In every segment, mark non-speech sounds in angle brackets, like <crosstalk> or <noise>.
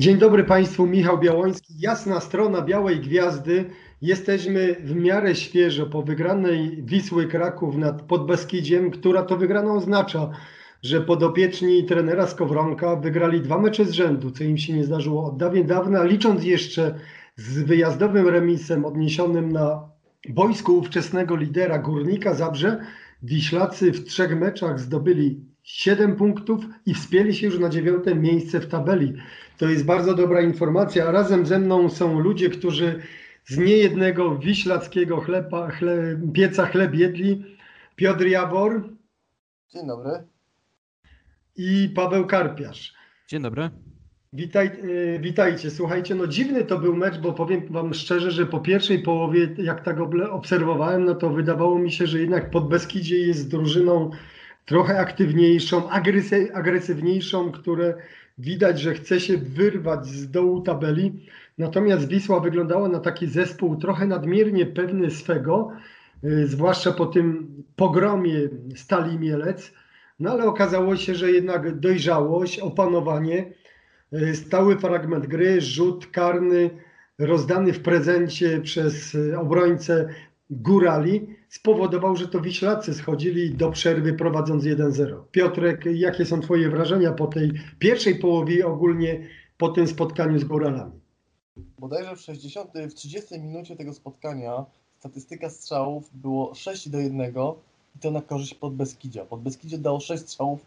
Dzień dobry Państwu, Michał Białoński. Jasna strona Białej Gwiazdy. Jesteśmy w miarę świeżo po wygranej Wisły Kraków nad Podbeskidziem, która to wygrana oznacza, że podopieczni trenera Skowronka wygrali dwa mecze z rzędu, co im się nie zdarzyło od dawien dawna, licząc jeszcze z wyjazdowym remisem odniesionym na boisku ówczesnego lidera Górnika Zabrze. Wiślacy w trzech meczach zdobyli 7 punktów i wspięli się już na dziewiąte miejsce w tabeli. To jest bardzo dobra informacja. A razem ze mną są ludzie, którzy z niejednego wiślackiego chleba, chle, pieca chleb jedli. Piotr Jawor. Dzień dobry. I Paweł Karpiarz. Dzień dobry. Witaj, e, witajcie. Słuchajcie, no dziwny to był mecz, bo powiem Wam szczerze, że po pierwszej połowie, jak tak obserwowałem, no to wydawało mi się, że jednak Podbeskidzie jest drużyną trochę aktywniejszą, agresywniejszą, które widać, że chce się wyrwać z dołu tabeli. Natomiast Wisła wyglądała na taki zespół trochę nadmiernie pewny swego, y, zwłaszcza po tym pogromie Stali Mielec. No ale okazało się, że jednak dojrzałość, opanowanie, y, stały fragment gry, rzut karny rozdany w prezencie przez y, obrońcę Górali spowodował, że to Wiślacy schodzili do przerwy prowadząc 1-0. Piotrek, jakie są Twoje wrażenia po tej pierwszej połowie ogólnie po tym spotkaniu z Góralami? Bodajże w, 60, w 30 minucie tego spotkania statystyka strzałów było 6 do 1 i to na korzyść Podbeskidzia. Podbeskidzie dało 6 strzałów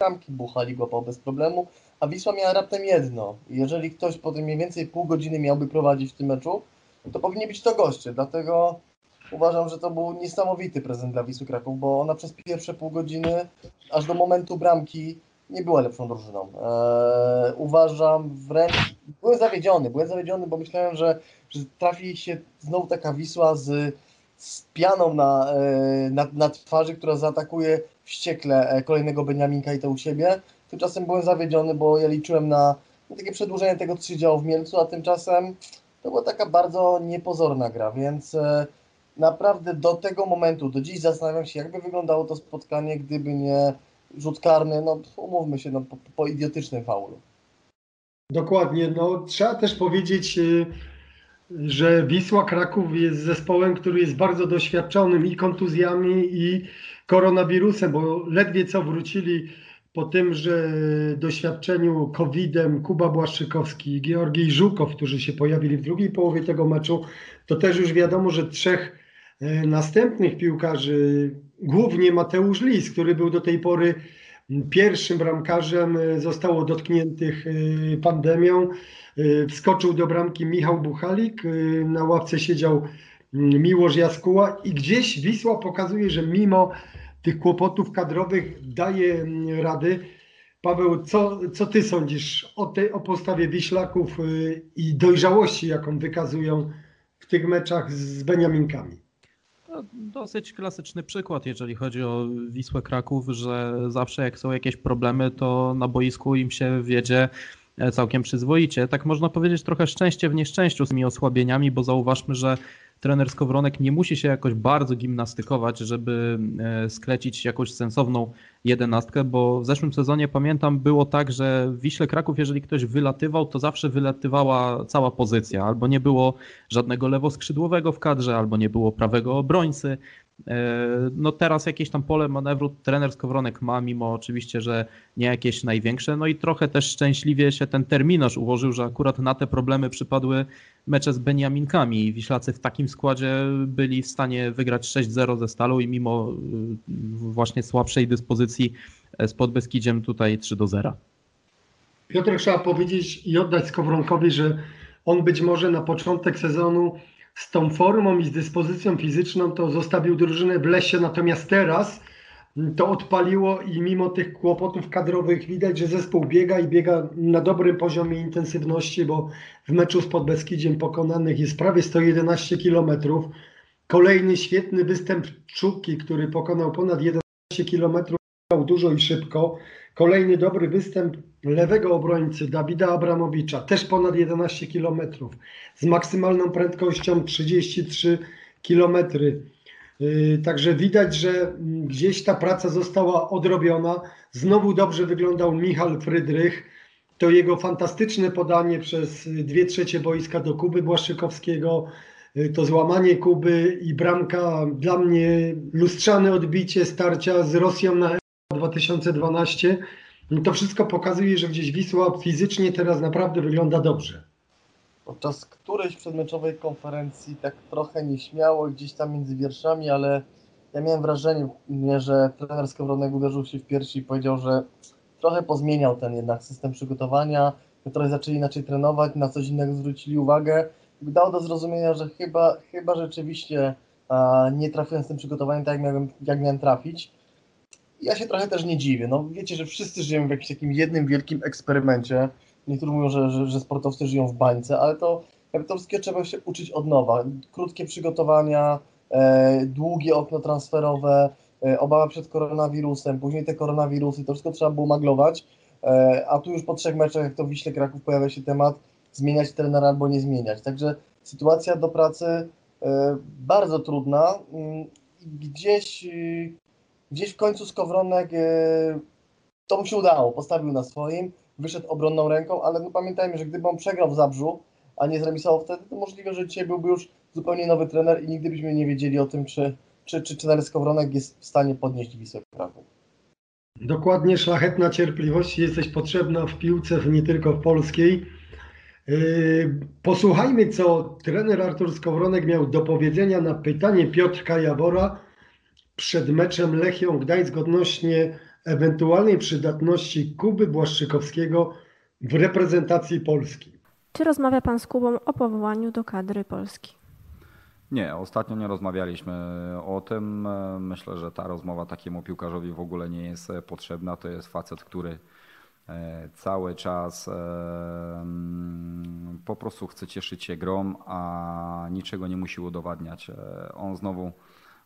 bramki Buchali łapał bez problemu, a Wisła miała raptem jedno. jeżeli ktoś po tym mniej więcej pół godziny miałby prowadzić w tym meczu, to powinni być to goście. Dlatego uważam, że to był niesamowity prezent dla Wisły Kraków, bo ona przez pierwsze pół godziny, aż do momentu bramki, nie była lepszą drużyną. Eee, uważam wręcz, byłem zawiedziony, byłem zawiedziony, bo myślałem, że, że trafi się znowu taka Wisła z, z pianą na, e, na, na twarzy, która zaatakuje wściekle e, kolejnego Beniaminka i to u siebie. Tymczasem byłem zawiedziony, bo ja liczyłem na, na takie przedłużenie tego, co się działo w Mielcu, a tymczasem to była taka bardzo niepozorna gra, więc e, naprawdę do tego momentu, do dziś zastanawiam się, jakby wyglądało to spotkanie, gdyby nie rzut karny, no umówmy się, no, po, po idiotycznym faulu. Dokładnie, no trzeba też powiedzieć, e, że Wisła Kraków jest zespołem, który jest bardzo doświadczonym i kontuzjami, i koronawirusem, bo ledwie co wrócili po tym, że doświadczeniu COVID-em Kuba Błaszczykowski i Georgij Żukow, którzy się pojawili w drugiej połowie tego meczu, to też już wiadomo, że trzech e, następnych piłkarzy, głównie Mateusz Lis, który był do tej pory pierwszym bramkarzem, e, zostało dotkniętych e, pandemią. Wskoczył do bramki Michał Buchalik, na ławce siedział Miłosz Jaskuła i gdzieś Wisła pokazuje, że mimo tych kłopotów kadrowych daje mm, rady. Paweł, co, co ty sądzisz o, tej, o postawie Wiślaków y, i dojrzałości, jaką wykazują w tych meczach z Beniaminkami? No, dosyć klasyczny przykład, jeżeli chodzi o Wisłę Kraków, że zawsze jak są jakieś problemy, to na boisku im się wiedzie e, całkiem przyzwoicie. Tak można powiedzieć trochę szczęście w nieszczęściu z tymi osłabieniami, bo zauważmy, że trener Skowronek nie musi się jakoś bardzo gimnastykować, żeby e, sklecić jakąś sensowną jedenastkę, bo w zeszłym sezonie pamiętam było tak, że w Wiśle Kraków, jeżeli ktoś wylatywał, to zawsze wylatywała cała pozycja, albo nie było żadnego lewoskrzydłowego w kadrze, albo nie było prawego obrońcy, E, no teraz jakieś tam pole manewru trener Skowronek ma, mimo oczywiście, że nie jakieś największe. No i trochę też szczęśliwie się ten terminarz ułożył, że akurat na te problemy przypadły mecze z Beniaminkami i Wiślacy w takim składzie byli w stanie wygrać 6-0 ze Stalą i mimo y, właśnie słabszej dyspozycji e, z Podbeskidziem tutaj 3-0. Piotr, trzeba powiedzieć i oddać Skowronkowi, że on być może na początek sezonu z tą formą i z dyspozycją fizyczną to zostawił drużynę w lesie, natomiast teraz to odpaliło i mimo tych kłopotów kadrowych widać, że zespół biega i biega na dobrym poziomie intensywności, bo w meczu z Podbeskidziem pokonanych jest prawie 111 km. Kolejny świetny występ Czuki, który pokonał ponad 11 km dużo i szybko. Kolejny dobry występ lewego obrońcy Dawida Abramowicza, też ponad 11 km, z maksymalną prędkością 33 km. Y, Także widać, że mm, gdzieś ta praca została odrobiona. Znowu dobrze wyglądał Michal Frydrych. To jego fantastyczne podanie przez y, dwie trzecie boiska do Kuby Błaszczykowskiego, y, to złamanie Kuby i bramka dla mnie lustrzane odbicie starcia z Rosją na Euro 2012. To wszystko pokazuje, że gdzieś Wisła fizycznie teraz naprawdę wygląda dobrze. Podczas którejś przedmeczowej konferencji tak trochę nieśmiało gdzieś tam między wierszami, ale ja miałem wrażenie, nie, że trener Skowronek uderzył się w piersi i powiedział, że trochę pozmieniał ten jednak system przygotowania, trochę zaczęli inaczej trenować, na coś innego zwrócili uwagę. Dało do zrozumienia, że chyba, chyba rzeczywiście a, nie trafiłem z tym przygotowaniem tak, jak miałem, jak miałem trafić. Ja się trochę też nie dziwię. No, wiecie, że wszyscy żyjemy w jakimś takim jednym wielkim eksperymencie. Niektórzy mówią, że, że, że sportowcy żyją w bańce, ale to wszystkiego trzeba się uczyć od nowa. Krótkie przygotowania, e, długie okno transferowe, e, obawa przed koronawirusem, później te koronawirusy, to wszystko trzeba było maglować, e, a tu już po trzech meczach, jak to w Wiśle Kraków pojawia się temat zmieniać trenera albo nie zmieniać. Także sytuacja do pracy e, bardzo trudna. Mm, Gdzieś, y, gdzieś w końcu Skowronek e, to mu się udało, postawił na swoim, wyszedł obronną ręką, ale no pamiętajmy, że gdyby on przegrał w Zabrzu, a nie zremisował wtedy, to możliwe, że dzisiaj byłby już zupełnie nowy trener i nigdy byśmy nie wiedzieli o tym, czy, czy, czy Skowronek jest w stanie podnieść Wisłę Kraków. Dokładnie, szlachetna cierpliwość jesteś potrzebna w piłce, nie tylko w polskiej. Yy, Posłuchajmy, co trener Artur Skowronek miał do powiedzenia na pytanie Piotrka Jabora przed meczem Lechią Gdańsk odnośnie ewentualnej przydatności Kuby Błaszczykowskiego w reprezentacji Polski. Czy rozmawia Pan z Kubą o powołaniu do kadry Polski? Nie, ostatnio nie rozmawialiśmy o tym. Myślę, że ta rozmowa takiemu piłkarzowi w ogóle nie jest potrzebna. To jest facet, który e, cały czas e, mm, po prostu chce cieszyć się grą, a niczego nie musi udowadniać. E, On znowu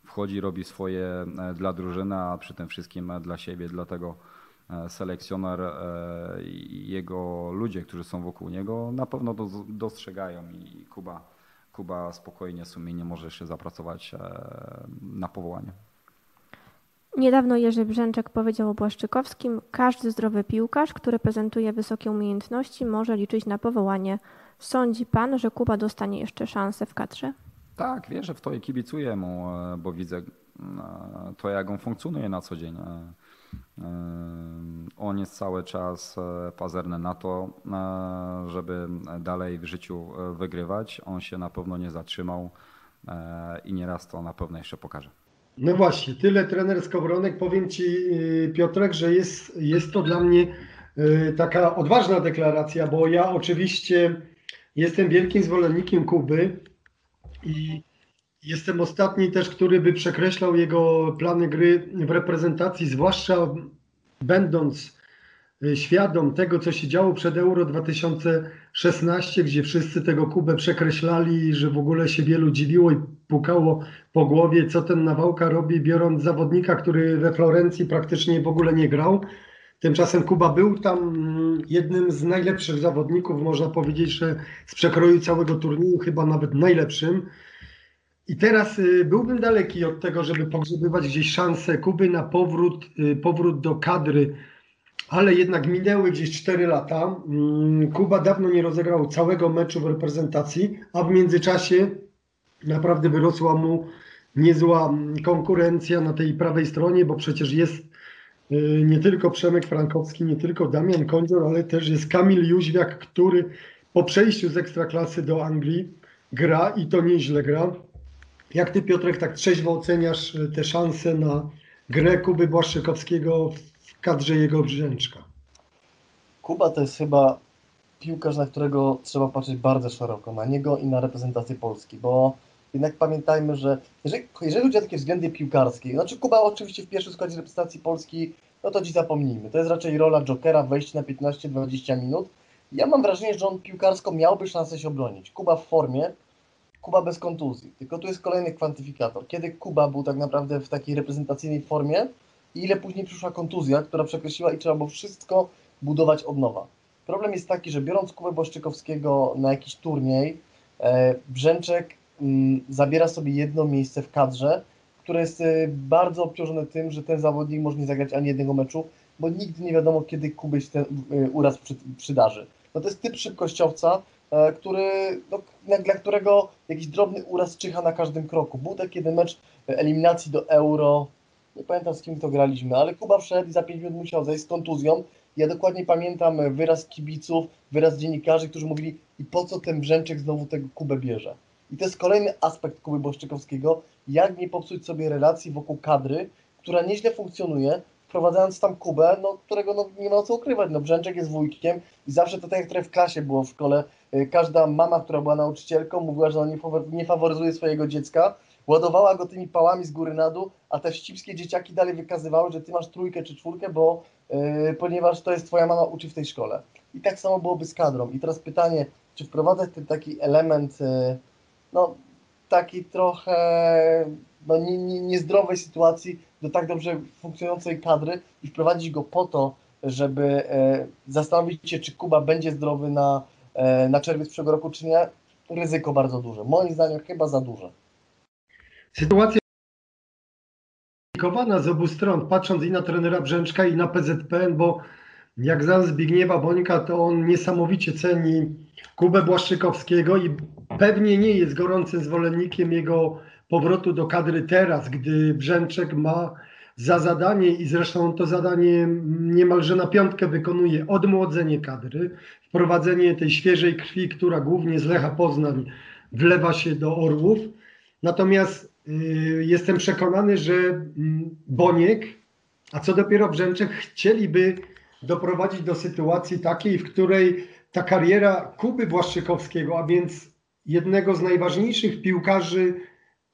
wchodzi, robi swoje e, dla drużyny, a przy tym wszystkim e, dla siebie, dlatego e, selekcjoner i jego ludzie, którzy są wokół niego, na pewno dos- dostrzegają i Kuba, Kuba spokojnie, sumiennie może jeszcze zapracować na powołanie. Niedawno Jerzy Brzęczek powiedział o Błaszczykowskim, każdy zdrowy piłkarz, który prezentuje wysokie umiejętności, może liczyć na powołanie. Sądzi Pan, że Kuba dostanie jeszcze szansę w kadrze? Tak, wierzę w to i kibicuję mu, e, bo widzę e, to, jak on funkcjonuje na co dzień. E, On jest cały czas pazerny na to, żeby dalej w życiu wygrywać. On się na pewno nie zatrzymał i nieraz to na pewno jeszcze pokaże. No właśnie, tyle trener Skowronek. Powiem Ci, Piotrek, że jest, jest to dla mnie taka odważna deklaracja, bo ja oczywiście jestem wielkim zwolennikiem Kuby i jestem ostatni też, który by przekreślał jego plany gry w reprezentacji, zwłaszcza będąc y, świadom tego, co się działo przed Euro 2016, gdzie wszyscy tego Kubę przekreślali, że w ogóle się wielu dziwiło i pukało po głowie, co ten Nawałka robi, biorąc zawodnika, który we Florencji praktycznie w ogóle nie grał. Tymczasem Kuba był tam jednym z najlepszych zawodników, można powiedzieć, że z przekroju całego turnieju, chyba nawet najlepszym. I teraz y, byłbym daleki od tego, żeby pogrzebywać gdzieś szansę Kuby na powrót, y, powrót do kadry, ale jednak minęły gdzieś 4 lata. Mm, Kuba dawno nie rozegrał całego meczu w reprezentacji, a w międzyczasie naprawdę wyrosła mu niezła konkurencja na tej prawej stronie, bo przecież jest nie tylko Przemek Frankowski, nie tylko Damian Kondzior, ale też jest Kamil Jóźwiak, który po przejściu z Ekstraklasy do Anglii gra i to nieźle gra. Jak ty Piotrek tak trzeźwo oceniasz y, te szanse na grę Kuby Błaszczykowskiego w kadrze jego brzęczka? Kuba to jest chyba piłkarz, na którego trzeba patrzeć bardzo szeroko, na niego i na reprezentację Polski, bo jednak pamiętajmy, że jeżeli, jeżeli chodzi o takie względy piłkarskie, znaczy Kuba oczywiście w pierwszym składzie reprezentacji Polski, no to dziś zapomnijmy, to jest raczej rola Jokera, wejście na 15-20 minut. Ja mam wrażenie, że on piłkarsko miałby szansę się obronić. Kuba w formie, Kuba bez kontuzji, tylko tu jest kolejny kwantyfikator. Kiedy Kuba był tak naprawdę w takiej reprezentacyjnej formie i ile później przyszła kontuzja, która przekreśliła i trzeba było wszystko budować od nowa. Problem jest taki, że biorąc Kubę Błaszczykowskiego na jakiś turniej, e, Brzęczek zabiera sobie jedno miejsce w kadrze, które jest e, bardzo obciążone tym, że ten zawodnik może nie zagrać ani jednego meczu, bo nigdy nie wiadomo, kiedy się ten e, uraz przy, przydarzy. No to jest typ szybkościowca, e, który, no, dla którego jakiś drobny uraz czyha na każdym kroku. Był taki jeden mecz eliminacji do Euro, nie pamiętam z kim to graliśmy, ale Kuba wszedł i za 5 minut musiał zejść z kontuzją. Ja dokładnie pamiętam wyraz kibiców, wyraz dziennikarzy, którzy mówili i po co ten Brzęczek znowu tego Kubę bierze. I to jest kolejny aspekt Kuby Błaszczykowskiego, jak nie popsuć sobie relacji wokół kadry, która nieźle funkcjonuje, wprowadzając tam Kubę, no, którego no, nie ma co ukrywać. No, Brzęczek jest wujkiem i zawsze to tak jak trochę w klasie było w szkole. Y, każda mama, która była nauczycielką, mówiła, że on nie faworyzuje swojego dziecka, ładowała go tymi pałami z góry na dół, a te ścipskie dzieciaki dalej wykazywały, że ty masz trójkę czy czwórkę, bo yy, ponieważ to jest twoja mama uczy w tej szkole. I tak samo byłoby z kadrą. I teraz pytanie, czy wprowadzać ten taki element, yy, no taki trochę no, nie, nie, niezdrowej sytuacji do tak dobrze funkcjonującej kadry i wprowadzić go po to, żeby yy, zastanowić się, czy Kuba będzie zdrowy na, yy, na czerwiec przyszłego roku, czy nie, ryzyko bardzo duże. Moim zdaniem chyba za duże. Sytuacja skomplikowana z obu stron, patrząc i na trenera Brzęczka i na PZPN, bo jak znam Zbigniewa Bońka, to on niesamowicie ceni Kubę Błaszczykowskiego i pewnie nie jest gorącym zwolennikiem jego powrotu do kadry teraz, gdy Brzęczek ma za zadanie i zresztą to zadanie niemalże na piątkę wykonuje odmłodzenie kadry, wprowadzenie tej świeżej krwi, która głównie z Lecha Poznań wlewa się do Orłów. Natomiast Y, jestem przekonany, że mm, Boniek, a co dopiero Brzęczek, chcieliby doprowadzić do sytuacji takiej, w której ta kariera Kuby Błaszczykowskiego, a więc jednego z najważniejszych piłkarzy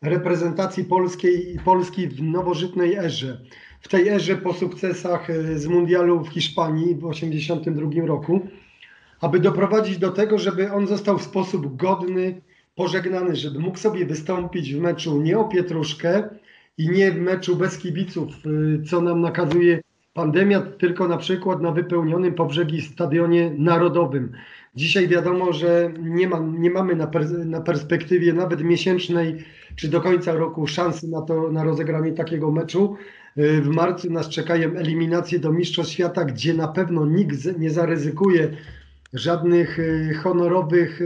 reprezentacji polskiej, Polski w nowożytnej erze, w tej erze po sukcesach y, z mundialu w Hiszpanii w 1982 roku, aby doprowadzić do tego, żeby on został w sposób godny pożegnany, żeby mógł sobie wystąpić w meczu nie o pietruszkę i nie w meczu bez kibiców, y, co nam nakazuje pandemia, tylko na przykład na wypełnionym po brzegi stadionie narodowym. Dzisiaj wiadomo, że nie, ma, nie mamy na, na perspektywie nawet miesięcznej czy do końca roku szansy na to, na rozegranie takiego meczu. Y, w marcu nas czekają eliminacje do Mistrzostw Świata, gdzie na pewno nikt nie zaryzykuje żadnych y, honorowych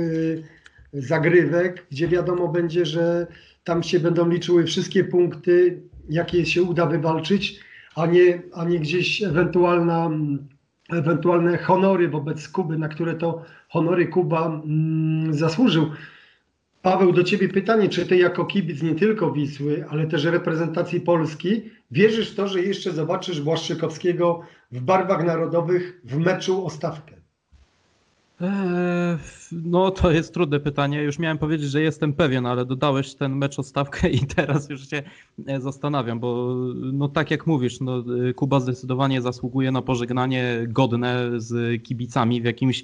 zagrywek, gdzie wiadomo będzie, że tam się będą liczyły wszystkie punkty, jakie się uda wywalczyć, a nie, a nie gdzieś ewentualna, ewentualne honory wobec Kuby, na które to honory Kuba mm, zasłużył. Paweł, do Ciebie pytanie, czy Ty jako kibic nie tylko Wisły, ale też reprezentacji Polski, wierzysz w to, że jeszcze zobaczysz Błaszczykowskiego w barwach narodowych w meczu o stawkę? Eee, no to jest trudne pytanie. Już miałem powiedzieć, że jestem pewien, ale dodałeś ten mecz o stawkę i teraz już się e, zastanawiam, bo no tak jak mówisz, no, Kuba zdecydowanie zasługuje na pożegnanie godne z kibicami w jakimś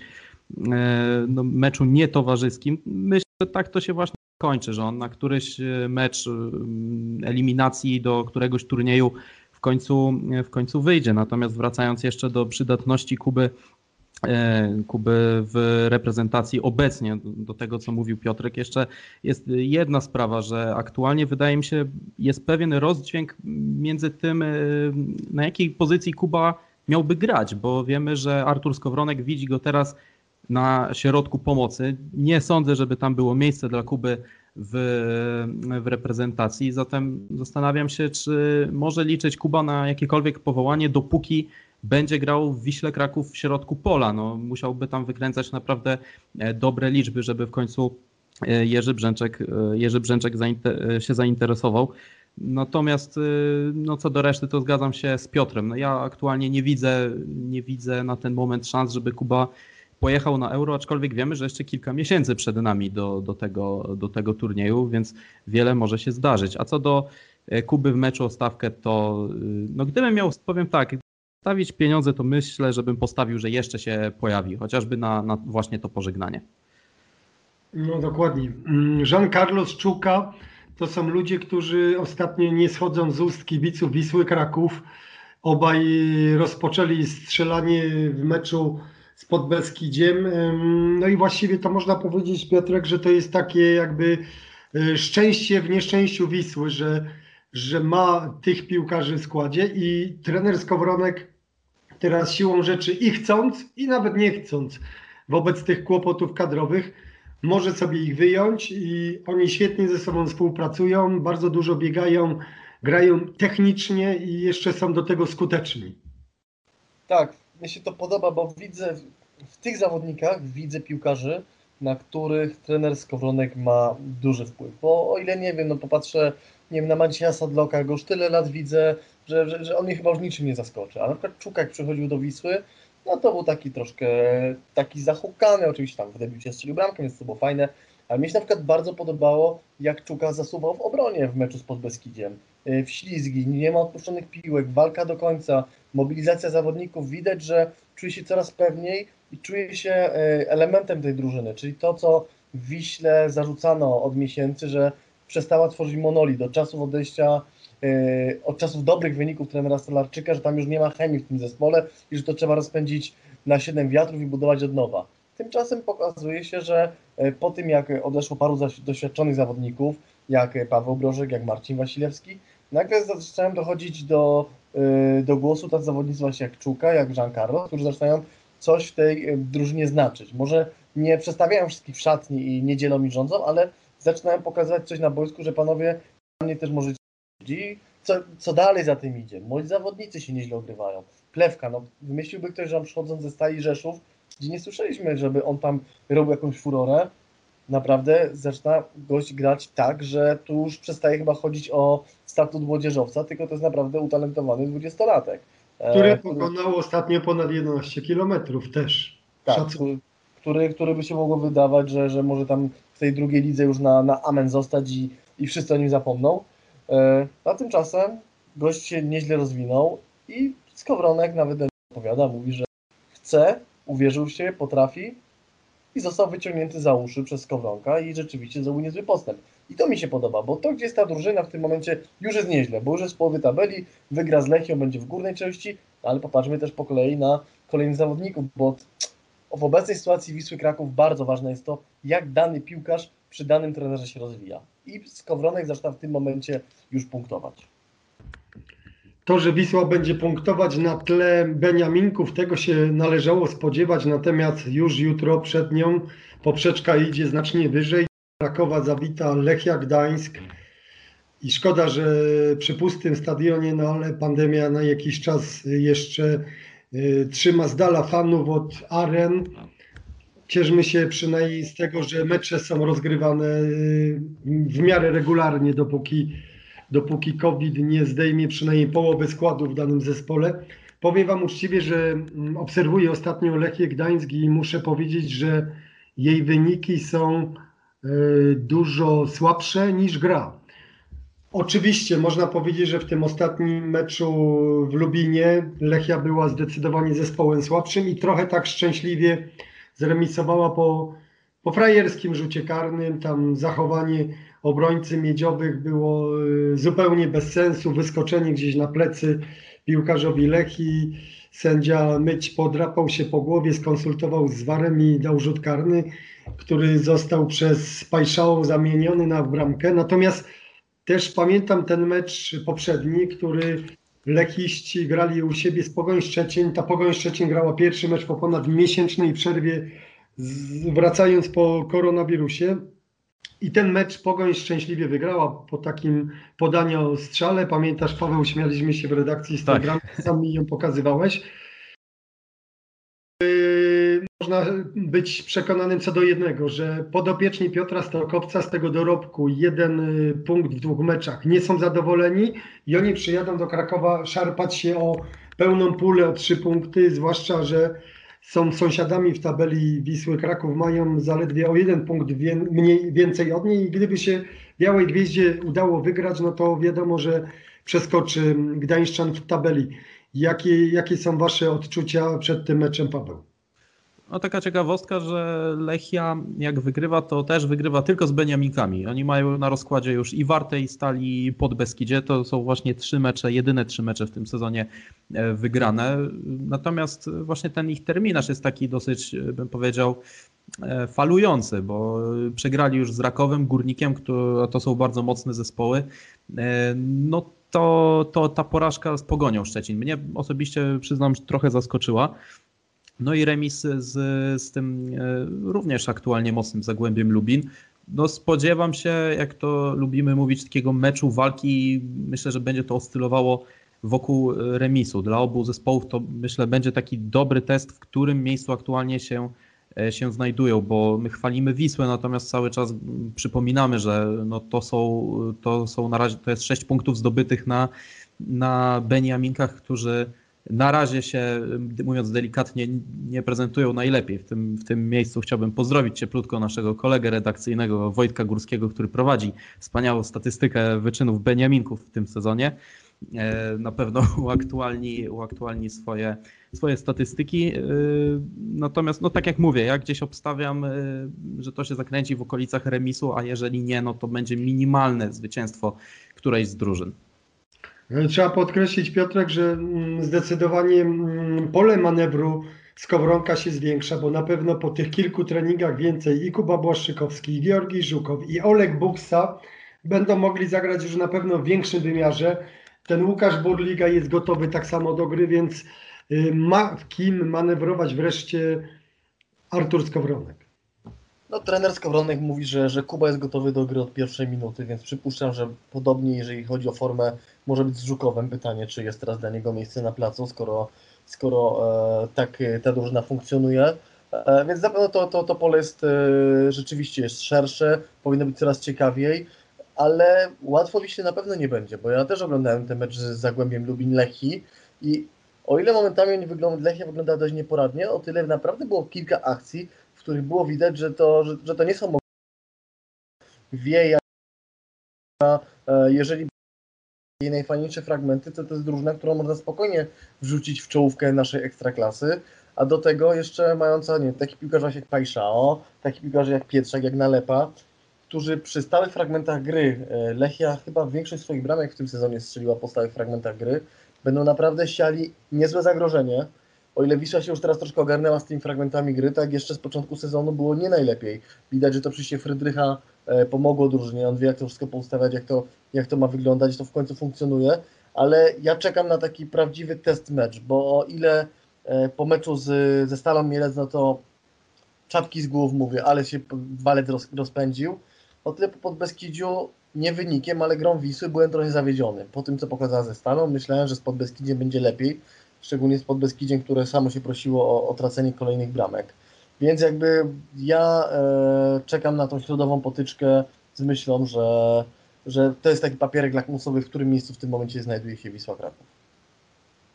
e, no, meczu nietowarzyskim. Myślę, że tak to się właśnie kończy, że on na któryś e, mecz eliminacji do któregoś turnieju w końcu, w końcu wyjdzie. Natomiast wracając jeszcze do przydatności Kuby E, Kuby w reprezentacji obecnie, do tego co mówił Piotrek, jeszcze jest jedna sprawa, że aktualnie wydaje mi się jest pewien rozdźwięk między tym, e, na jakiej pozycji Kuba miałby grać, bo wiemy, że Artur Skowronek widzi go teraz na środku pomocy. Nie sądzę, żeby tam było miejsce dla Kuby w, w reprezentacji, zatem zastanawiam się, czy może liczyć Kuba na jakiekolwiek powołanie, dopóki będzie grał w Wiśle Kraków w środku pola. No, musiałby tam wykręcać naprawdę e, dobre liczby, żeby w końcu e, Jerzy Brzęczek, e, Jerzy Brzęczek się zainteresował. Natomiast no co do reszty, to zgadzam się z Piotrem. No ja aktualnie nie widzę, nie widzę na ten moment szans, żeby Kuba pojechał na euro, aczkolwiek wiemy, że jeszcze kilka miesięcy przed nami do, do, tego, do tego turnieju, więc wiele może się zdarzyć. A co do Kuby w meczu o stawkę, to no gdybym miał, powiem tak, stawić pieniądze, to myślę, żebym postawił, że jeszcze się pojawi, chociażby na, na właśnie to pożegnanie. No dokładnie. Mm, Jean Carlos Czuka to są ludzie, którzy ostatnio nie schodzą z ust kibiców Wisły Kraków. Obaj rozpoczęli strzelanie w meczu z Podbeskidziem. No i właściwie to można powiedzieć, Piotrek, że to jest takie jakby e, szczęście w nieszczęściu Wisły, że że ma tych piłkarzy w składzie i trener Skowronek teraz siłą rzeczy i chcąc, i nawet nie chcąc, wobec tych kłopotów kadrowych, może sobie ich wyjąć i oni świetnie ze sobą współpracują, bardzo dużo biegają, grają technicznie i jeszcze są do tego skuteczni. Tak, mi się to podoba, bo widzę w tych zawodnikach, widzę piłkarzy, na których trener Skowronek ma duży wpływ. Bo o ile nie wiem, no popatrzę, nie wiem, na Macieja Sadloka, go już tyle lat widzę, że, że, że on mnie chyba już niczym nie zaskoczy. A na przykład Czuk, jak przychodził do Wisły, no to był taki troszkę taki zahukany, oczywiście tam w debiucie strzelił bramkę, więc to było fajne, ale mi się na przykład bardzo podobało, jak Czuka zasuwał w obronie w meczu z Podbeskidziem. Y, w ślizgi, nie ma odpuszczonych piłek, walka do końca, mobilizacja zawodników, widać, że czuje się coraz pewniej i czuje się y, elementem tej drużyny, czyli to, co w Wiśle zarzucano od miesięcy, że przestała tworzyć monolit do czasów odejścia y, od czasów dobrych wyników trenera Stolarczyka, że tam już nie ma chemii w tym zespole i że to trzeba rozpędzić na 7 wiatrów i budować od nowa. Tymczasem pokazuje się, że po tym jak odeszło paru doświadczonych zawodników, jak Paweł Brożek, jak Marcin Wasilewski, nagle zaczynają dochodzić do, do głosu tacy zawodnicy właśnie jak Czuka, jak Giancarlo, którzy zaczynają coś w tej drużynie znaczyć. Może nie przestawiają wszystkich w szatni i nie dzielą i rządzą, ale zaczynają pokazywać coś na boisku, że panowie, dla mnie też możecie i co, co dalej za tym idzie? Moi zawodnicy się nieźle ogrywają. Plewka, no wymyśliłby ktoś, że on przychodząc ze Stali Rzeszów, gdzie nie słyszeliśmy, żeby on tam robił jakąś furorę, naprawdę zaczyna gość grać tak, że tu już przestaje chyba chodzić o statut młodzieżowca, tylko to jest naprawdę utalentowany dwudziestolatek. Który pokonał ostatnio ponad 11 kilometrów też. Tak, który, który by się mogło wydawać, że, że może tam w tej drugiej lidze już na, na amen zostać i, i wszyscy o nim zapomną. E, a tymczasem gość się nieźle rozwinął i Skowronek nawet opowiada, mówi, że chce, uwierzył siebie, potrafi i został wyciągnięty za uszy przez Skowronka i rzeczywiście zrobił niezły postęp. I to mi się podoba, bo to, gdzie jest ta drużyna w tym momencie, już jest nieźle, bo już jest w połowie tabeli, wygra z Lechią, będzie w górnej części, ale popatrzmy też po kolei na kolejnych zawodników, bo w obecnej sytuacji Wisły Kraków bardzo ważne jest to, jak dany piłkarz przy danym trenerze się rozwija. I Skowronek zaczyna w tym momencie już punktować. To, że Wisła będzie punktować na tle Beniaminków, tego się należało spodziewać, natomiast już jutro przed nią poprzeczka idzie znacznie wyżej. Krakowa zawita Lechia Gdańsk i szkoda, że przy pustym stadionie, no ale pandemia na jakiś czas jeszcze y, trzyma z dala fanów od aren. Cieszmy się przynajmniej z tego, że mecze są rozgrywane y, w miarę regularnie, dopóki dopóki COVID nie zdejmie przynajmniej połowy składu w danym zespole. Powiem Wam uczciwie, że mm, obserwuję ostatnio Lechię Gdańsk i muszę powiedzieć, że jej wyniki są e, dużo słabsze niż gra. Oczywiście można powiedzieć, że w tym ostatnim meczu w Lubinie Lechia była zdecydowanie zespołem słabszym i trochę tak szczęśliwie zremisowała po, po frajerskim rzucie karnym. Tam zachowanie obrońcy miedziowych było y, zupełnie bez sensu. Wyskoczenie gdzieś na plecy piłkarzowi Lechi. Sędzia Myć podrapał się po głowie, skonsultował z Warem i dał rzut karny, który został przez Pajszałą zamieniony na bramkę. Natomiast też pamiętam ten mecz poprzedni, który Lechiści grali u siebie z Pogoń Szczecin. Ta Pogoń Szczecin grała pierwszy mecz po ponad miesięcznej przerwie, wracając po koronawirusie. I ten mecz Pogoń szczęśliwie wygrała po takim podaniu o strzale. Pamiętasz, Paweł, śmialiśmy się w redakcji z tak. sam mi ją pokazywałeś. Yy, można być przekonanym co do jednego, że podopieczni Piotra Stokowca z tego dorobku jeden y, punkt w dwóch meczach nie są zadowoleni i oni przyjadą do Krakowa szarpać się o pełną pulę o trzy punkty, zwłaszcza, że są sąsiadami w tabeli Wisły Kraków, mają zaledwie o jeden punkt wie, mniej, więcej od niej i gdyby się Białej Gwieździe udało wygrać, no to wiadomo, że przeskoczy Gdańszczan w tabeli. Jakie, jakie są Wasze odczucia przed tym meczem, Paweł? No taka ciekawostka, że Lechia jak wygrywa, to też wygrywa tylko z Beniaminkami. Oni mają na rozkładzie już i Wartę i Stali pod Beskidzie. To są właśnie trzy mecze, jedyne trzy mecze w tym sezonie e, wygrane. Natomiast właśnie ten ich terminarz jest taki dosyć, e, bym powiedział, e, falujący, bo przegrali już z Rakowem, Górnikiem, to, to są bardzo mocne zespoły. No to, to ta porażka z Pogonią Szczecin mnie osobiście, przyznam, trochę zaskoczyła. No i remis z, z tym e, również aktualnie mocnym Zagłębiem Lubin. No spodziewam się, jak to lubimy mówić, takiego meczu walki. Myślę, że będzie to oscylowało wokół remisu. Dla obu zespołów to myślę będzie taki dobry test, w którym miejscu aktualnie się, e, się znajdują, bo my chwalimy Wisłę, natomiast cały czas przypominamy, że no to, są, to są na razie to jest sześć punktów zdobytych na, na Beniaminkach, którzy na razie się, mówiąc delikatnie, nie prezentują najlepiej. W tym, w tym miejscu chciałbym pozdrowić cieplutko naszego kolegę redakcyjnego Wojtka Górskiego, który prowadzi wspaniałą statystykę wyczynów Beniaminków w tym sezonie. E, na pewno <laughs> uaktualni, uaktualni swoje, swoje statystyki. E, natomiast, no tak jak mówię, ja gdzieś obstawiam, e, że to się zakręci w okolicach remisu, a jeżeli nie, no to będzie minimalne zwycięstwo którejś z drużyn. Trzeba podkreślić, Piotrek, że mm, zdecydowanie mm, pole manewru Skowronka się zwiększa, bo na pewno po tych kilku treningach więcej i Kuba Błaszczykowski, i Georgi Żukow, i Olek Buksa będą mogli zagrać już na pewno w większym wymiarze. Ten Łukasz Burliga jest gotowy tak samo do gry, więc y, ma w kim manewrować wreszcie Artur Skowronek. No, trener Skowronek mówi, że, że Kuba jest gotowy do gry od pierwszej minuty, więc przypuszczam, że podobnie jeżeli chodzi o formę, może być z Żukowem. Pytanie, czy jest teraz dla niego miejsce na placu, skoro, skoro e, tak ta drużyna funkcjonuje. E, więc na pewno to, to, to pole jest e, rzeczywiście jest szersze, powinno być coraz ciekawiej, ale łatwo Wiśle na pewno nie będzie, bo ja też oglądałem ten mecz z Zagłębiem Lubin-Lechi i o ile momentami oni wygląda, Lechia wygląda dość nieporadnie, o tyle naprawdę było kilka akcji, których było widać, że to, że, że to nie są wie, e, jeżeli jej najfajniejsze fragmenty, to to jest drużyna, którą można spokojnie wrzucić w czołówkę naszej ekstraklasy, a do tego jeszcze mająca, nie taki piłkarze jak Pajszao, taki piłkarze jak Pietrzak, jak Nalepa, którzy przy stałych fragmentach gry, e, Lechia chyba większość swoich bramek w tym sezonie strzeliła po stałych fragmentach gry, będą naprawdę siali niezłe zagrożenie, o ile Wisła się już teraz troszkę ogarnęła z tymi fragmentami gry, tak jeszcze z początku sezonu było nie najlepiej. Widać, że to przyjście Frydrycha e, pomogło drużynie, on wie jak to wszystko poustawiać, jak to, jak to ma wyglądać, to w końcu funkcjonuje, ale ja czekam na taki prawdziwy test mecz, bo o ile e, po meczu z, ze Stalą Mielec, no to czapki z głów mówię, ale się walec roz, rozpędził, o tyle po Podbeskidziu nie wynikiem, ale grą Wisły byłem trochę zawiedziony. Po tym, co pokazała ze Stalą, myślałem, że z Podbeskidziem będzie lepiej, szczególnie z Podbeskidziem, które samo się prosiło o, o tracenie kolejnych bramek. Więc jakby ja e, czekam na tą środową potyczkę z myślą, że, że to jest taki papierek lakmusowy, w którym miejscu w tym momencie znajduje się Wisła Kraków.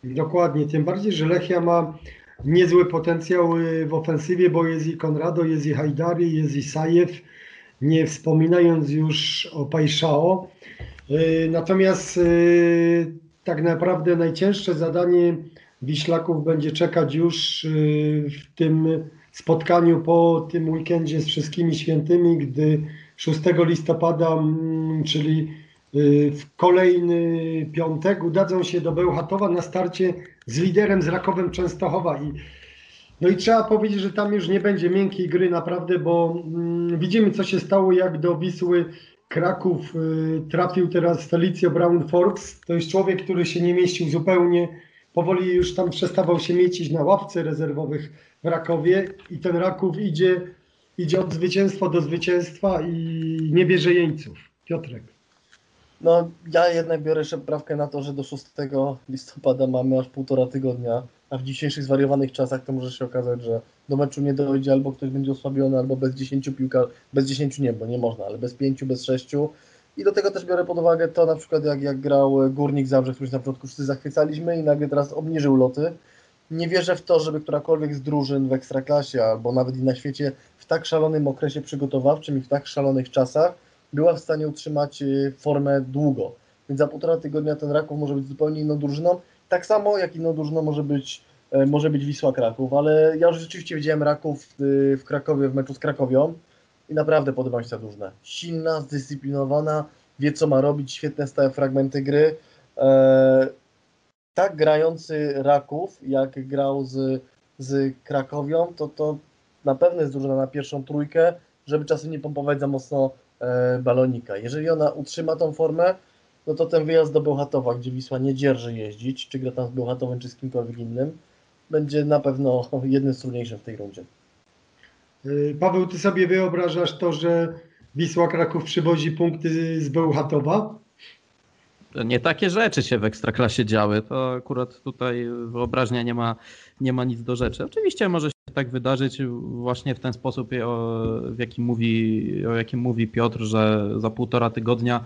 Dokładnie, tym bardziej, że Lechia ma niezły potencjał y, w ofensywie, bo jest i Konrado, jest i Hajdari, jest i Sajew, nie wspominając już o Pajszao. Y, natomiast y, tak naprawdę najcięższe zadanie Wiślaków będzie czekać już y, w tym spotkaniu po tym weekendzie z wszystkimi świętymi, gdy 6 listopada, czyli y, w kolejny piątek, udadzą się do Bełchatowa na starcie z liderem z Rakowem Częstochowa. I, no i trzeba powiedzieć, że tam już nie będzie miękkiej gry naprawdę, bo mm, widzimy co się stało, jak do Wisły Kraków y, trafił teraz Felicio Brown Forbes. To jest człowiek, który się nie mieścił zupełnie powoli już tam przestawał się miecić na ławce rezerwowych w Rakowie i ten Raków idzie, idzie od zwycięstwa do zwycięstwa i nie bierze jeńców. Piotrek. No, ja jednak biorę jeszcze poprawkę na to, że do 6 listopada mamy aż półtora tygodnia, a w dzisiejszych zwariowanych czasach to może się okazać, że do meczu nie dojdzie, albo ktoś będzie osłabiony, albo bez 10 piłka, bez 10 nie, bo nie można, ale bez 5, bez 6 i do tego też biorę pod uwagę to na przykład jak, jak grał Górnik Zabrze, który na początku wszyscy zachwycaliśmy i nagle teraz obniżył loty. Nie wierzę w to, żeby którakolwiek z drużyn w Ekstraklasie albo nawet i na świecie w tak szalonym okresie przygotowawczym i w tak szalonych czasach była w stanie utrzymać y, formę długo. Więc za półtora tygodnia ten Raków może być zupełnie inną drużyną. Tak samo jak inną drużyną może być e, może być Wisła Kraków, ale ja już rzeczywiście widziałem Raków w, w Krakowie, w meczu z Krakowią i naprawdę podoba mi się ta drużyna. Silna, zdyscyplinowana, wie co ma robić, świetne stałe fragmenty gry. E, tak grający Raków, jak grał z, z Krakowią, to, to na pewno jest drużyna na pierwszą trójkę, żeby czasem nie pompować za mocno balonika. Jeżeli ona utrzyma tą formę, no to ten wyjazd do Bełchatowa, gdzie Wisła nie dzierży jeździć, czy gra tam z Bełchatowem, czy z kimkolwiek innym, będzie na pewno <laughs> jednym z trudniejszych w tej rundzie. Y, Paweł, ty sobie wyobrażasz to, że Wisła Kraków przywozi punkty z Bełchatowa? Nie takie rzeczy się w Ekstraklasie działy. To akurat tutaj wyobraźnia nie ma, nie ma nic do rzeczy. Oczywiście może się tak wydarzyć właśnie w ten sposób, w jakim mówi, o jakim mówi Piotr, że za półtora tygodnia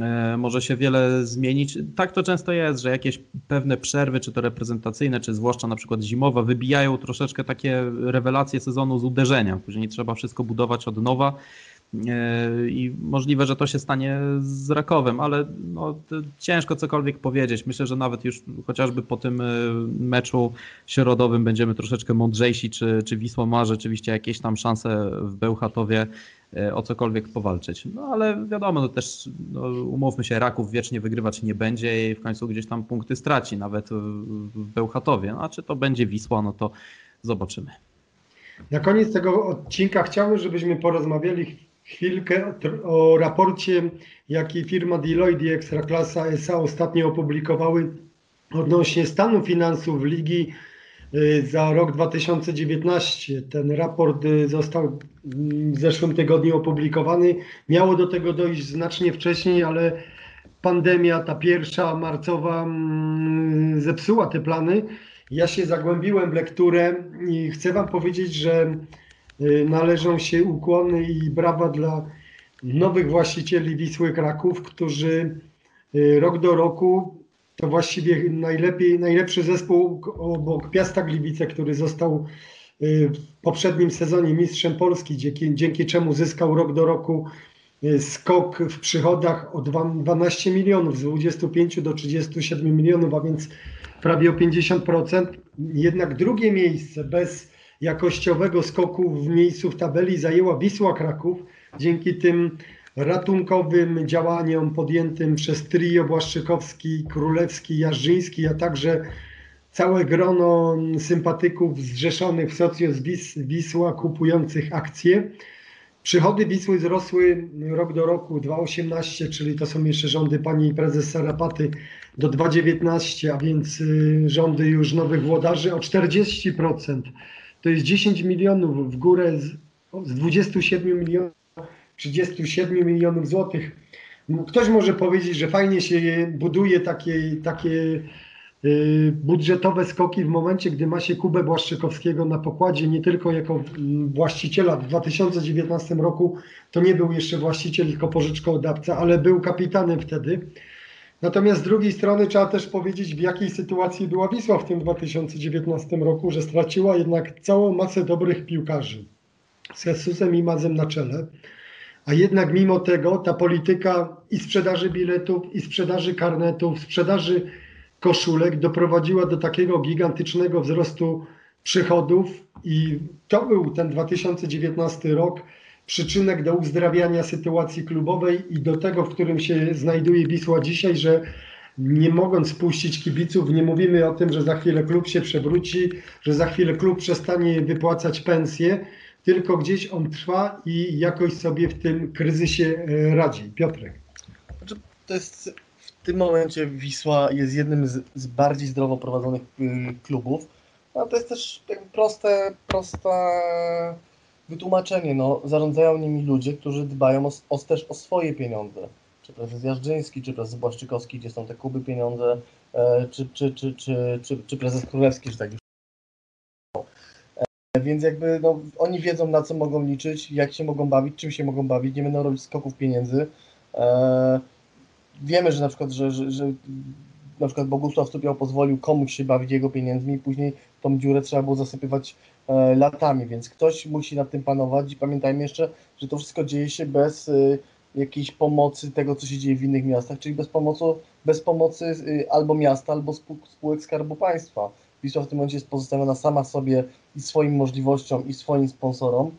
e, może się wiele zmienić. Tak to często jest, że jakieś pewne przerwy, czy to reprezentacyjne, czy zwłaszcza na przykład zimowe, wybijają troszeczkę takie rewelacje sezonu z uderzenia. Później trzeba wszystko budować od nowa. E, I możliwe, że to się stanie z Rakowem, ale no, ciężko cokolwiek powiedzieć. Myślę, że nawet już chociażby po tym e, meczu środowym będziemy troszeczkę mądrzejsi, czy, czy Wisła ma rzeczywiście jakieś tam szanse w Bełchatowie e, o cokolwiek powalczyć. No ale wiadomo, no też no, umówmy się, Raków wiecznie wygrywać nie będzie i w końcu gdzieś tam punkty straci, nawet w Bełchatowie. No, a czy to będzie Wisła, no to zobaczymy. Na koniec tego odcinka chciałbym, żebyśmy porozmawiali chwilkę o raporcie, jaki firma Deloitte i Ekstraklasa SA ostatnio opublikowały odnośnie stanu finansów ligi y, za rok 2019. Ten raport y, został w zeszłym tygodniu opublikowany. Miało do tego dojść znacznie wcześniej, ale pandemia, ta pierwsza marcowa, mm, zepsuła te plany. Ja się zagłębiłem w lekturę i chcę Wam powiedzieć, że należą się ukłony i brawa dla nowych właścicieli Wisły Kraków, którzy y, rok do roku to właściwie najlepiej, najlepszy zespół obok Piasta Gliwice, który został y, w poprzednim sezonie mistrzem Polski, dzięki, dzięki czemu zyskał rok do roku skok w przychodach o 12 milionów, z 25 do 37 milionów, a więc prawie o 50%. Jednak drugie miejsce bez jakościowego skoku w miejscu w tabeli zajęła Wisła Kraków dzięki tym ratunkowym działaniom podjętym przez trio Błaszczykowski, Królewski, Jarzyński, a także całe grono sympatyków zrzeszonych w socjus Wisła kupujących akcje. Przychody Wisły wzrosły rok do roku 2,18, czyli to są jeszcze rządy pani prezes Sarapaty do 2,19, a więc y, rządy już nowych włodarzy o 40% to jest 10 milionów w górę z, z 27 milionów, 37 milionów złotych. Ktoś może powiedzieć, że fajnie się buduje takie, takie y, budżetowe skoki w momencie, gdy ma się Kubę Błaszczykowskiego na pokładzie, nie tylko jako właściciela. W 2019 roku to nie był jeszcze właściciel, tylko pożyczkodawca, ale był kapitanem wtedy. Natomiast z drugiej strony trzeba też powiedzieć, w jakiej sytuacji była Wisła w tym 2019 roku, że straciła jednak całą masę dobrych piłkarzy z Jesusem i Mazem na czele. A jednak mimo tego ta polityka i sprzedaży biletów, i sprzedaży karnetów, sprzedaży koszulek doprowadziła do takiego gigantycznego wzrostu przychodów i to był ten 2019 rok, przyczynek do uzdrawiania sytuacji klubowej i do tego, w którym się znajduje Wisła dzisiaj, że nie mogąc spuścić kibiców, nie mówimy o tym, że za chwilę klub się przewróci, że za chwilę klub przestanie wypłacać pensje, tylko gdzieś on trwa i jakoś sobie w tym kryzysie e, radzi. Piotrek. Znaczy, to jest w tym momencie Wisła jest jednym z, z bardziej zdrowo prowadzonych y, klubów. No to jest też proste, proste wytłumaczenie, no, zarządzają nimi ludzie, którzy dbają o, o, też o swoje pieniądze. Czy prezes Jarzyński, czy prezes Błaszczykowski, gdzie są te kuby pieniądze, e, czy, czy, czy, czy, czy, czy prezes Królewski, że tak już. E, więc jakby no, oni wiedzą, na co mogą liczyć, jak się mogą bawić, czym się mogą bawić, nie będą robić skoków pieniędzy. E, wiemy, że na przykład, że, że, że na przykład Bogusław Stupiał pozwolił komuś się bawić jego pieniędzmi, później tą dziurę trzeba było zasypywać latami, więc ktoś musi nad tym panować i pamiętajmy jeszcze, że to wszystko dzieje się bez e, jakiejś pomocy tego, co się dzieje w innych miastach, czyli bez pomocy, bez pomocy e, albo miasta, albo spółek Skarbu Państwa. Wisła w tym momencie jest pozostawiona sama sobie i swoim możliwościom i swoim sponsorom,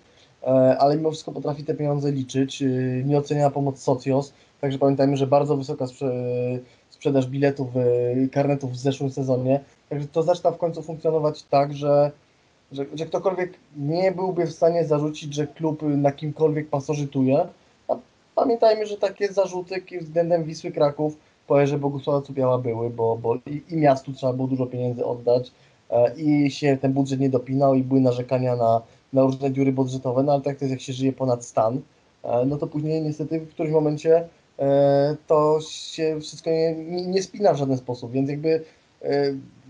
e, ale mimo wszystko potrafi te pieniądze liczyć. E, Nieoceniana pomoc Socios, także pamiętajmy, że bardzo wysoka sprze sprzedaż biletów, e, karnetów w zeszłym sezonie, także to zaczyna w końcu funkcjonować tak, że, że, że ktokolwiek nie byłby w stanie zarzucić, że klub na kimkolwiek pasożytuje, a pamiętajmy, że takie zarzuty względem Wisły Kraków po erze Bogusława Cupiała były, bo, bo i, i miastu trzeba było dużo pieniędzy oddać e, i się ten budżet nie dopinał i były narzekania na, na różne dziury budżetowe, no ale tak to jest jak się żyje ponad stan, e, no to później niestety w którymś momencie e, to się wszystko nie, nie, nie spina w żaden sposób, więc jakby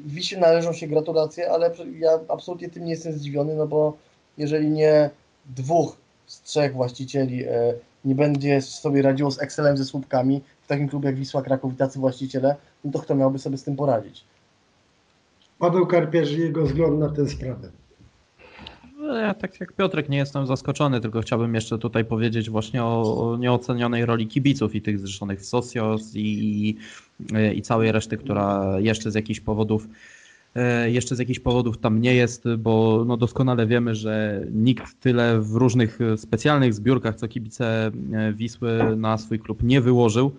Wisie należą się gratulacje, ale ja absolutnie tym nie jestem zdziwiony, no bo jeżeli nie dwóch z trzech właścicieli e, nie będzie sobie radziło z Excelem ze słupkami w takim klubie jak Wisła Kraków i tacy właściciele, no to kto miałby sobie z tym poradzić? Paweł Karpiarz i jego wzgląd na tę sprawę. No, Ja tak jak Piotrek nie jestem zaskoczony, tylko chciałbym jeszcze tutaj powiedzieć właśnie o, o nieocenionej roli kibiców i tych zrzeszonych w Socios i, i całej reszty, która jeszcze z jakichś powodów e, jeszcze z jakichś powodów tam nie jest, bo no doskonale wiemy, że nikt tyle w różnych specjalnych zbiórkach, co kibice e, Wisły na swój klub nie wyłożył.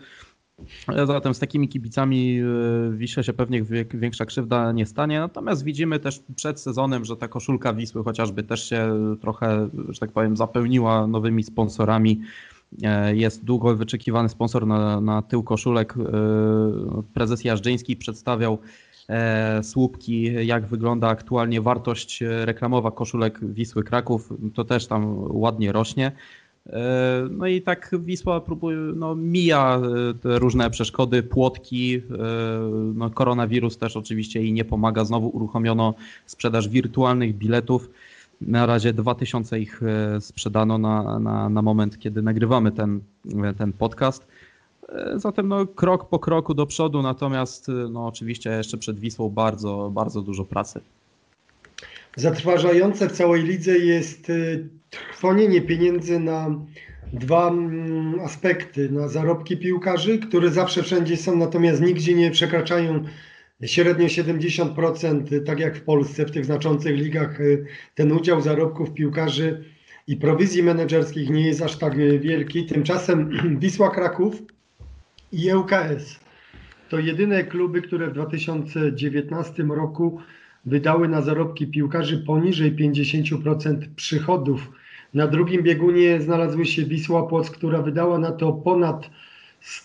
Zatem z takimi kibicami e, Wiśle się pewnie większa krzywda nie stanie. Natomiast widzimy też przed sezonem, że ta koszulka Wisły chociażby też się trochę, że tak powiem, zapełniła nowymi sponsorami. E, Jest długo wyczekiwany sponsor na, na tył koszulek. E, Prezes Jażdżyński przedstawiał e, słupki, jak wygląda aktualnie wartość reklamowa koszulek Wisły Kraków. To też tam ładnie rośnie. E, No i tak Wisła próbuje, no, mija e, te różne przeszkody, płotki. e, No, koronawirus też oczywiście jej nie pomaga. Znowu uruchomiono sprzedaż wirtualnych biletów. Na razie 2000 ich sprzedano na, na, na moment, kiedy nagrywamy ten, ten podcast. Zatem no, krok po kroku do przodu, natomiast no, oczywiście jeszcze przed Wisłą bardzo, bardzo dużo pracy. Zatrważające w całej lidze jest y, trwonienie pieniędzy na dwa mm, aspekty. Na zarobki piłkarzy, które zawsze wszędzie są, natomiast nigdzie nie przekraczają średnio 70%, tak jak w Polsce, w tych znaczących ligach. y, Ten udział zarobków piłkarzy i prowizji menedżerskich nie jest aż tak y, wielki. Tymczasem <clears throat> Wisła Kraków i ŁKS to jedyne kluby, które w 2019 roku wydały na zarobki piłkarzy poniżej 50% przychodów. Na drugim biegunie znalazły się Wisła Płock, która wydała na to ponad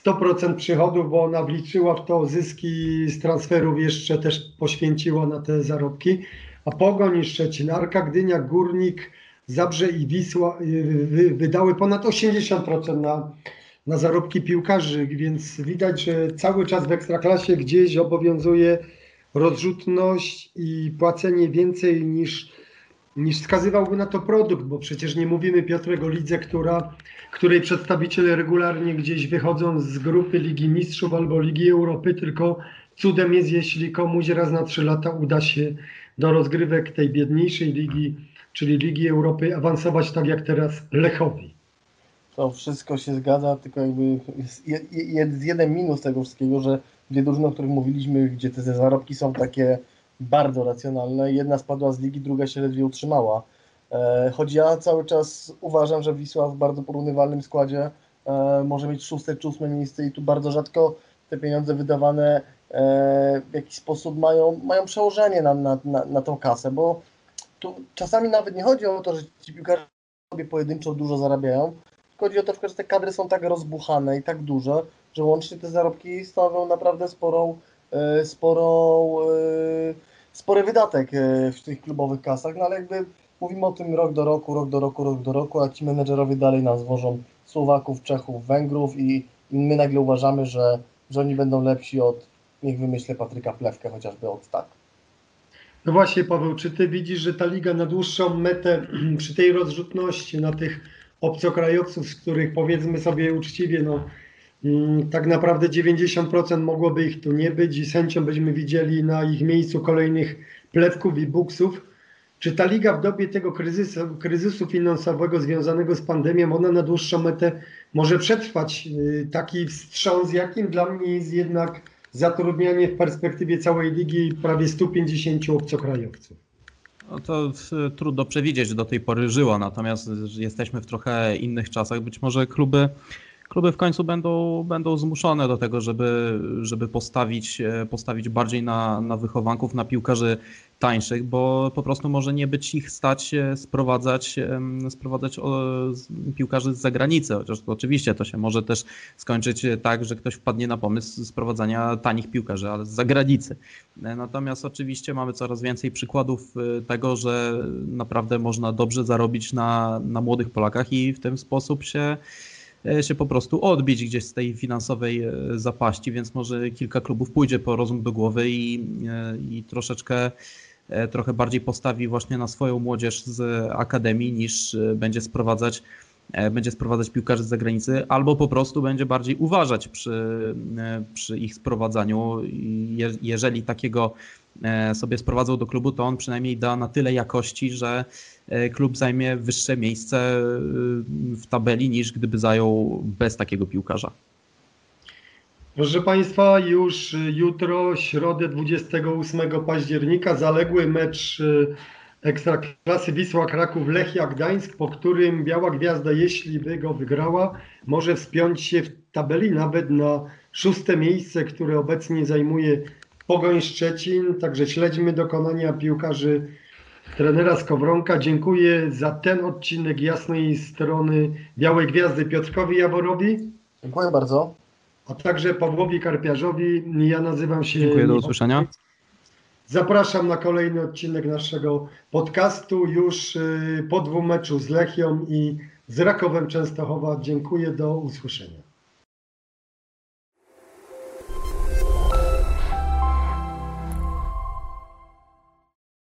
100% przychodów, bo ona wliczyła w to zyski z transferów, jeszcze też poświęciła na te zarobki. A Pogoń, Szczecin, Arka Gdynia, Górnik, Zabrze i Wisła y, wy- wydały ponad 80% na, na zarobki piłkarzy, więc widać, że cały czas w Ekstraklasie gdzieś obowiązuje rozrzutność i płacenie więcej niż, niż wskazywałby na to produkt, bo przecież nie mówimy Piotrek o lidze, która, której przedstawiciele regularnie gdzieś wychodzą z grupy Ligi Mistrzów albo Ligi Europy, tylko cudem jest, jeśli komuś raz na trzy lata uda się do rozgrywek tej biedniejszej ligi, czyli Ligi Europy, awansować tak jak teraz Lechowi. To wszystko się zgadza, tylko jakby jest, je- je- jest jeden minus tego wszystkiego, że dwie drużyny, o których mówiliśmy, gdzie te zarobki są takie bardzo racjonalne, jedna spadła z ligi, druga się ledwie utrzymała. E, choć ja cały czas uważam, że Wisła w bardzo porównywalnym składzie e, może mieć szóste czy ósme miejsce i tu bardzo rzadko te pieniądze wydawane e, w jakiś sposób mają, mają przełożenie na, na, na, na tą kasę, bo tu czasami nawet nie chodzi o to, że ci piłkarze sobie pojedynczo dużo zarabiają, Chodzi o to, że te kadry są tak rozbuchane i tak duże, że łącznie te zarobki stanowią naprawdę sporą, e, sporą, e, spory wydatek e, w tych klubowych kasach, no ale jakby mówimy o tym rok do roku, rok do roku, rok do roku, a ci menedżerowie dalej nas wożą Słowaków, Czechów, Węgrów i, my nagle uważamy, że, że oni będą lepsi od, niech wymyślę, Patryka Plewkę chociażby od tak. No właśnie, Paweł, czy ty widzisz, że ta liga na dłuższą metę <clears throat> przy tej rozrzutności na tych obcokrajowców, z których powiedzmy sobie uczciwie, no tak naprawdę 90% mogłoby ich tu nie być i z byśmy widzieli na ich miejscu kolejnych plewków i buksów. Czy ta liga w dobie tego kryzysu, kryzysu finansowego związanego z pandemią, ona na dłuższą metę może przetrwać y, taki wstrząs, jakim dla mnie jest jednak zatrudnianie w perspektywie całej ligi prawie 150 obcokrajowców. No to y, trudno przewidzieć, do tej pory żyło, natomiast jesteśmy w trochę innych czasach. Być może kluby, kluby w końcu będą, będą zmuszone do tego, żeby, żeby postawić, e, postawić bardziej na, na wychowanków, na piłkarzy tańszych, bo po prostu może nie być ich stać e, sprowadzać, sprowadzać piłkarzy z zagranicy, chociaż to oczywiście to się może też skończyć e, tak, że ktoś wpadnie na pomysł sprowadzania tanich piłkarzy, ale z zagranicy. Natomiast oczywiście mamy coraz więcej przykładów tego, że naprawdę można dobrze zarobić na, na młodych Polakach i w ten sposób się, się po prostu odbić gdzieś z tej finansowej e, zapaści, więc może kilka klubów pójdzie po rozum do głowy i, e, i troszeczkę e, trochę bardziej postawi właśnie na swoją młodzież z akademii niż e, będzie sprowadzać e, będzie sprowadzać piłkarzy z zagranicy, albo po prostu będzie bardziej uważać przy, e, przy ich sprowadzaniu. Jeżeli takiego e, sobie sprowadzą do klubu, to on przynajmniej da na tyle jakości, że e, klub zajmie wyższe miejsce e, w tabeli niż gdyby zajął bez takiego piłkarza. Proszę Państwa, już jutro, środę 28 października, zaległy mecz Ekstraklasy Wisła Kraków Lechia Gdańsk, po którym Biała Gwiazda, jeśli by go wygrała, może wspiąć się w tabeli nawet na szóste miejsce, które obecnie zajmuje Pogoń Szczecin. Także śledźmy dokonania piłkarzy trenera Skowronka. Dziękuję za ten odcinek jasnej strony Białej Gwiazdy Piotrkowi Jaworowi. Dziękuję bardzo. a także Pawłowi Karpiarzowi. Ja nazywam się. Dziękuję, do usłyszenia. Zapraszam na kolejny odcinek naszego podcastu już y, po dwumeczu z Lechią i z Rakowem Częstochowa. Dziękuję, do usłyszenia.